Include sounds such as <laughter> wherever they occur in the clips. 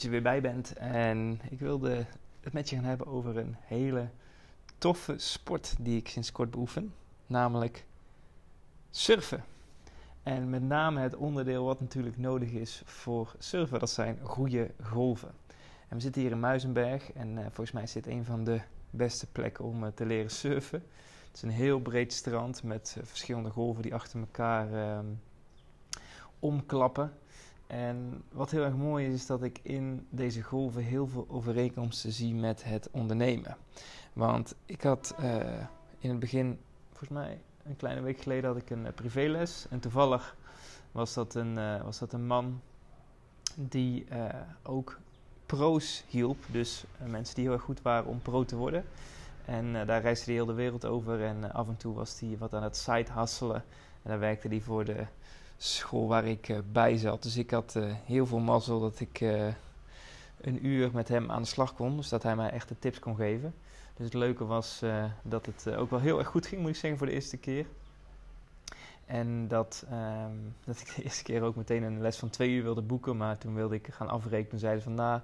Je er weer bij bent. En ik wilde het met je gaan hebben over een hele toffe sport die ik sinds kort beoefen, namelijk surfen. En met name het onderdeel wat natuurlijk nodig is voor surfen, dat zijn goede golven. En we zitten hier in Muizenberg en uh, volgens mij is dit een van de beste plekken om uh, te leren surfen. Het is een heel breed strand met uh, verschillende golven die achter elkaar ehm, omklappen. En wat heel erg mooi is, is dat ik in deze golven heel veel overeenkomsten zie met het ondernemen. Want ik had uh, in het begin, volgens mij een kleine week geleden, had ik een uh, privéles. En toevallig was dat een, uh, was dat een man die ook pro's hielp. Dus mensen die heel erg goed waren om pro te worden. En daar reisde hij heel de wereld over. En af en toe was hij wat aan het side hustelen. En daar werkte hij voor de school waar ik uh, bij zat. Dus ik had uh, heel veel mazzel dat ik uh, een uur met hem aan de slag kon. Dus dat hij mij echt de tips kon geven. Dus het leuke was dat het ook wel heel erg goed ging, moet ik zeggen, voor de eerste keer. En dat, um, <laughs> dat ik de eerste keer ook meteen een les van twee uur wilde boeken. Maar toen wilde ik gaan afrekenen. Zeiden van, nou,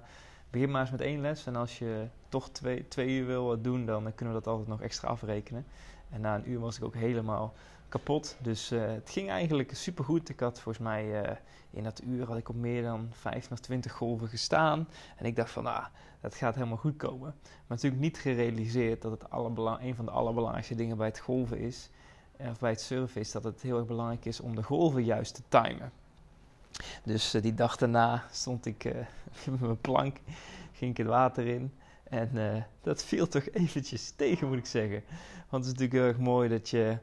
begin maar eens met één les. En als je toch twee, twee uur wil doen, dan kunnen we dat altijd nog extra afrekenen. En na een uur was ik ook helemaal kapot. Dus uh, het ging eigenlijk supergoed. Ik had volgens mij uh, in dat uur had ik op meer dan 15 of 20 golven gestaan. En ik dacht van, ah, dat gaat helemaal goed komen. Maar natuurlijk niet gerealiseerd dat het een van de allerbelangrijkste dingen bij het golven is, of bij het surfen is, dat het heel erg belangrijk is om de golven juist te timen. Dus die dag daarna stond ik <laughs> met mijn plank, ging ik het water in. En dat viel toch eventjes tegen, moet ik zeggen. Want het is natuurlijk heel erg mooi dat je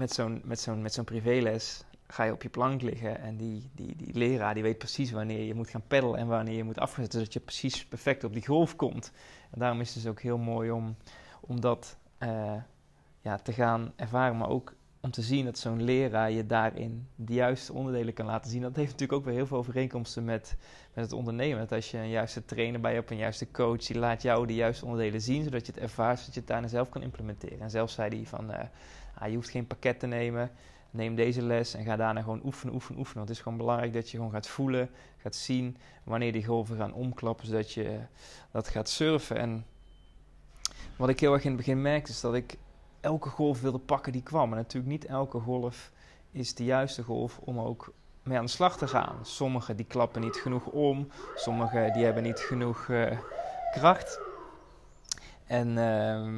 met zo'n, met zo'n, met zo'n privéles ga je op je plank liggen en die, die, die leraar die weet precies wanneer je moet gaan peddelen en wanneer je moet afzetten, zodat je precies perfect op die golf komt. En daarom is het dus ook heel mooi om, om dat uh, ja, te gaan ervaren, maar ook om te zien dat zo'n leraar je daarin de juiste onderdelen kan laten zien. Dat heeft natuurlijk ook weer heel veel overeenkomsten met, met het ondernemen. Dat als je een juiste trainer bij je hebt, een juiste coach, die laat jou de juiste onderdelen zien, zodat je het ervaart, zodat je het daarna zelf kan implementeren. En zelf zei hij van, ah, je hoeft geen pakket te nemen, neem deze les en ga daarna gewoon oefenen, oefenen, oefenen. Want het is gewoon belangrijk dat je gewoon gaat voelen, gaat zien wanneer die golven gaan omklappen, zodat je dat gaat surfen. En wat ik heel erg in het begin merkte, is dat ik elke golf wilde pakken die kwam. En natuurlijk niet elke golf is de juiste golf om ook mee aan de slag te gaan. Sommige die klappen niet genoeg om, sommige die hebben niet genoeg uh, kracht. En uh,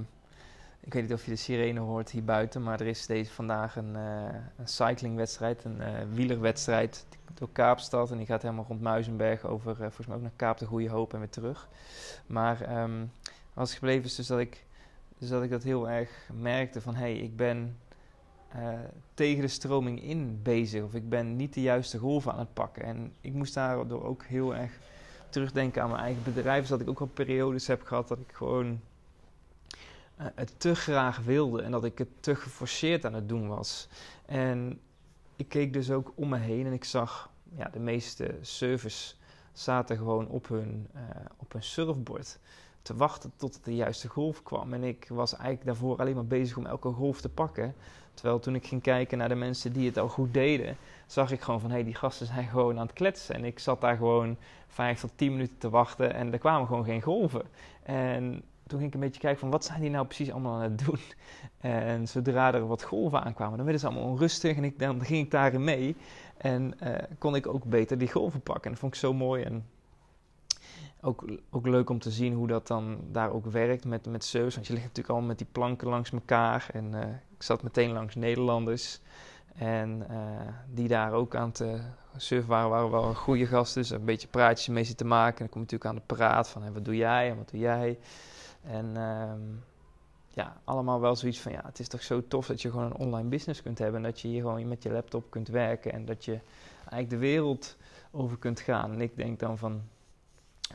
ik weet niet of je de sirene hoort hier buiten, maar er is deze vandaag een, uh, een cyclingwedstrijd, een uh, wielerwedstrijd door Kaapstad. En die gaat helemaal rond Muizenberg over, volgens mij ook naar Kaap de Goede Hoop en weer terug. Maar um, wat is gebleven is dus dat ik dus dat ik dat heel erg merkte van hé, hey, ik ben uh, tegen de stroming in bezig. Of ik ben niet de juiste golven aan het pakken. En ik moest daardoor ook heel erg terugdenken aan mijn eigen bedrijf. Dus dat ik ook wel periodes heb gehad dat ik gewoon uh, het te graag wilde. En dat ik het te geforceerd aan het doen was. En ik keek dus ook om me heen en ik zag ja, de meeste surfers zaten gewoon op hun, uh, op hun surfboard te wachten tot de juiste golf kwam. En ik was eigenlijk daarvoor alleen maar bezig om elke golf te pakken. Terwijl toen ik ging kijken naar de mensen die het al goed deden, zag ik gewoon van hé, hey, die gasten zijn gewoon aan het kletsen. En ik zat daar gewoon vijf tot tien minuten te wachten en er kwamen gewoon geen golven. En toen ging ik een beetje kijken van wat zijn die nou precies allemaal aan het doen. <laughs> En zodra er wat golven aankwamen, dan werden ze allemaal onrustig en ik, dan ging ik daarin mee. En uh, kon ik ook beter die golven pakken. En dat vond ik zo mooi. En ook, ook leuk om te zien hoe dat dan daar ook werkt met, met service. Want je ligt natuurlijk al met die planken langs elkaar. En uh, ik zat meteen langs Nederlanders. En uh, die daar ook aan het surfen waren, waren wel goede gasten. Dus een beetje praatjes mee zitten maken. En dan kom je natuurlijk aan de praat van wat doe jij en wat doe jij. En, uh, ja, allemaal wel zoiets van, ja, het is toch zo tof dat je gewoon een online business kunt hebben. En dat je hier gewoon met je laptop kunt werken en dat je eigenlijk de wereld over kunt gaan. En ik denk dan van,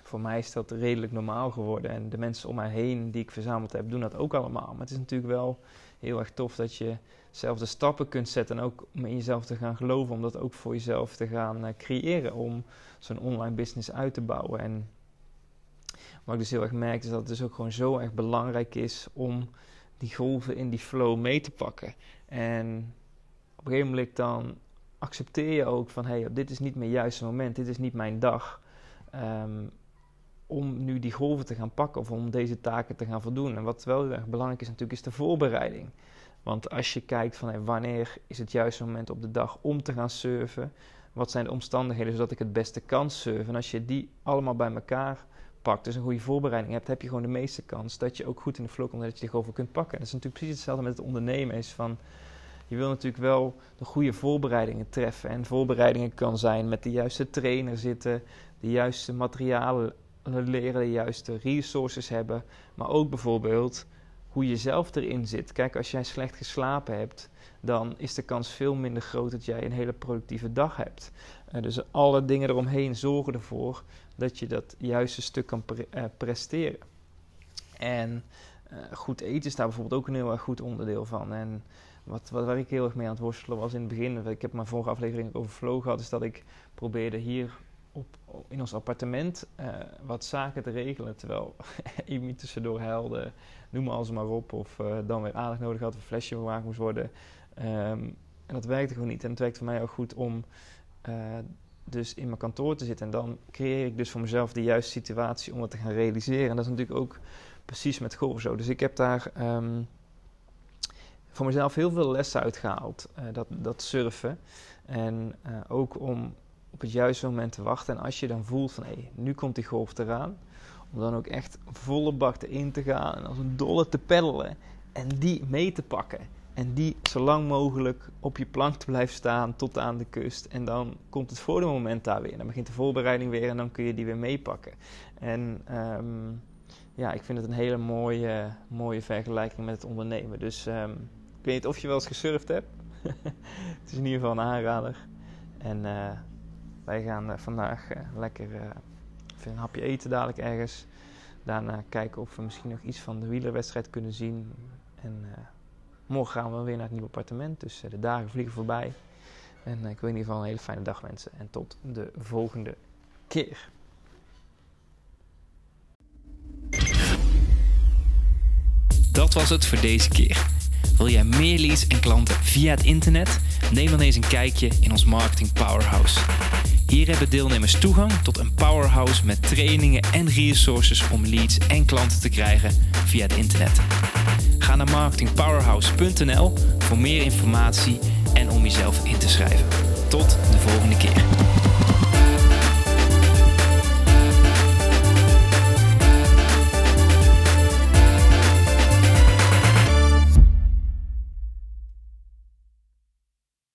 voor mij is dat redelijk normaal geworden. En de mensen om mij heen die ik verzameld heb, doen dat ook allemaal. Maar het is natuurlijk wel heel erg tof dat je zelf de stappen kunt zetten. En ook om in jezelf te gaan geloven. Om dat ook voor jezelf te gaan uh, creëren. Om zo'n online business uit te bouwen. En wat ik dus heel erg merk is dat het dus ook gewoon zo erg belangrijk is om die golven in die flow mee te pakken. En op een gegeven moment dan accepteer je ook van hey, dit is niet mijn juiste moment, dit is niet mijn dag. Um, om nu die golven te gaan pakken of om deze taken te gaan voldoen. En wat wel heel erg belangrijk is natuurlijk, is de voorbereiding. Want als je kijkt van hey, wanneer is het juiste moment op de dag om te gaan surfen, wat zijn de omstandigheden zodat ik het beste kan surfen. En als je die allemaal bij elkaar dus een goede voorbereiding hebt, heb je gewoon de meeste kans dat je ook goed in de flow komt dat je die kunt pakken. En dat is natuurlijk precies hetzelfde met het ondernemen. Is van, je wil natuurlijk wel de goede voorbereidingen treffen. En voorbereidingen kan zijn met de juiste trainer zitten, de juiste materialen leren, de juiste resources hebben. Maar ook bijvoorbeeld hoe je zelf erin zit. Kijk, als jij slecht geslapen hebt, dan is de kans veel minder groot dat jij een hele productieve dag hebt. Uh, dus alle dingen eromheen zorgen ervoor dat je dat juiste stuk kan uh, presteren. En uh, goed eten is daar bijvoorbeeld ook een heel erg goed onderdeel van. En wat, wat, waar ik heel erg mee aan het worstelen was in het begin, ik heb mijn vorige aflevering over flow gehad, is dat ik probeerde hier op, in ons appartement uh, wat zaken te regelen. Terwijl <laughs> Amy tussendoor huilde, noem maar alles maar op. Of uh, dan weer aandacht nodig had, of een flesje gemaakt moest worden. Um, en dat werkte gewoon niet. En het werkte voor mij ook goed om uh, dus in mijn kantoor te zitten. En dan creëer ik dus voor mezelf de juiste situatie om het te gaan realiseren. En dat is natuurlijk ook precies met golf zo. Dus ik heb daar um, voor mezelf heel veel lessen uitgehaald. dat, dat surfen. En ook om op het juiste moment te wachten. En als je dan voelt van hé, hey, nu komt die golf eraan. Om dan ook echt volle bak erin te gaan en als een dolle te peddelen. En die mee te pakken. En die zo lang mogelijk op je plank te blijven staan tot aan de kust. En dan komt het voor de moment daar weer. Dan begint de voorbereiding weer en dan kun je die weer meepakken. En um, ja, ik vind het een hele mooie, mooie vergelijking met het ondernemen. Dus um, ik weet niet of je wel eens gesurfd hebt. <laughs> het is in ieder geval een aanrader. En uh, wij gaan uh, vandaag uh, lekker uh, een hapje eten dadelijk ergens. Daarna kijken of we misschien nog iets van de wielerwedstrijd kunnen zien. En morgen gaan we weer naar het nieuwe appartement. Dus de dagen vliegen voorbij. En ik wil in ieder geval een hele fijne dag wensen. En tot de volgende keer. Dat was het voor deze keer. Wil jij meer leads en klanten via het internet? Neem dan eens een kijkje in ons Marketing Powerhouse. Hier hebben deelnemers toegang tot een powerhouse met trainingen en resources om leads en klanten te krijgen via het internet. Ga naar marketingpowerhouse.nl voor meer informatie en om jezelf in te schrijven. Tot de volgende keer.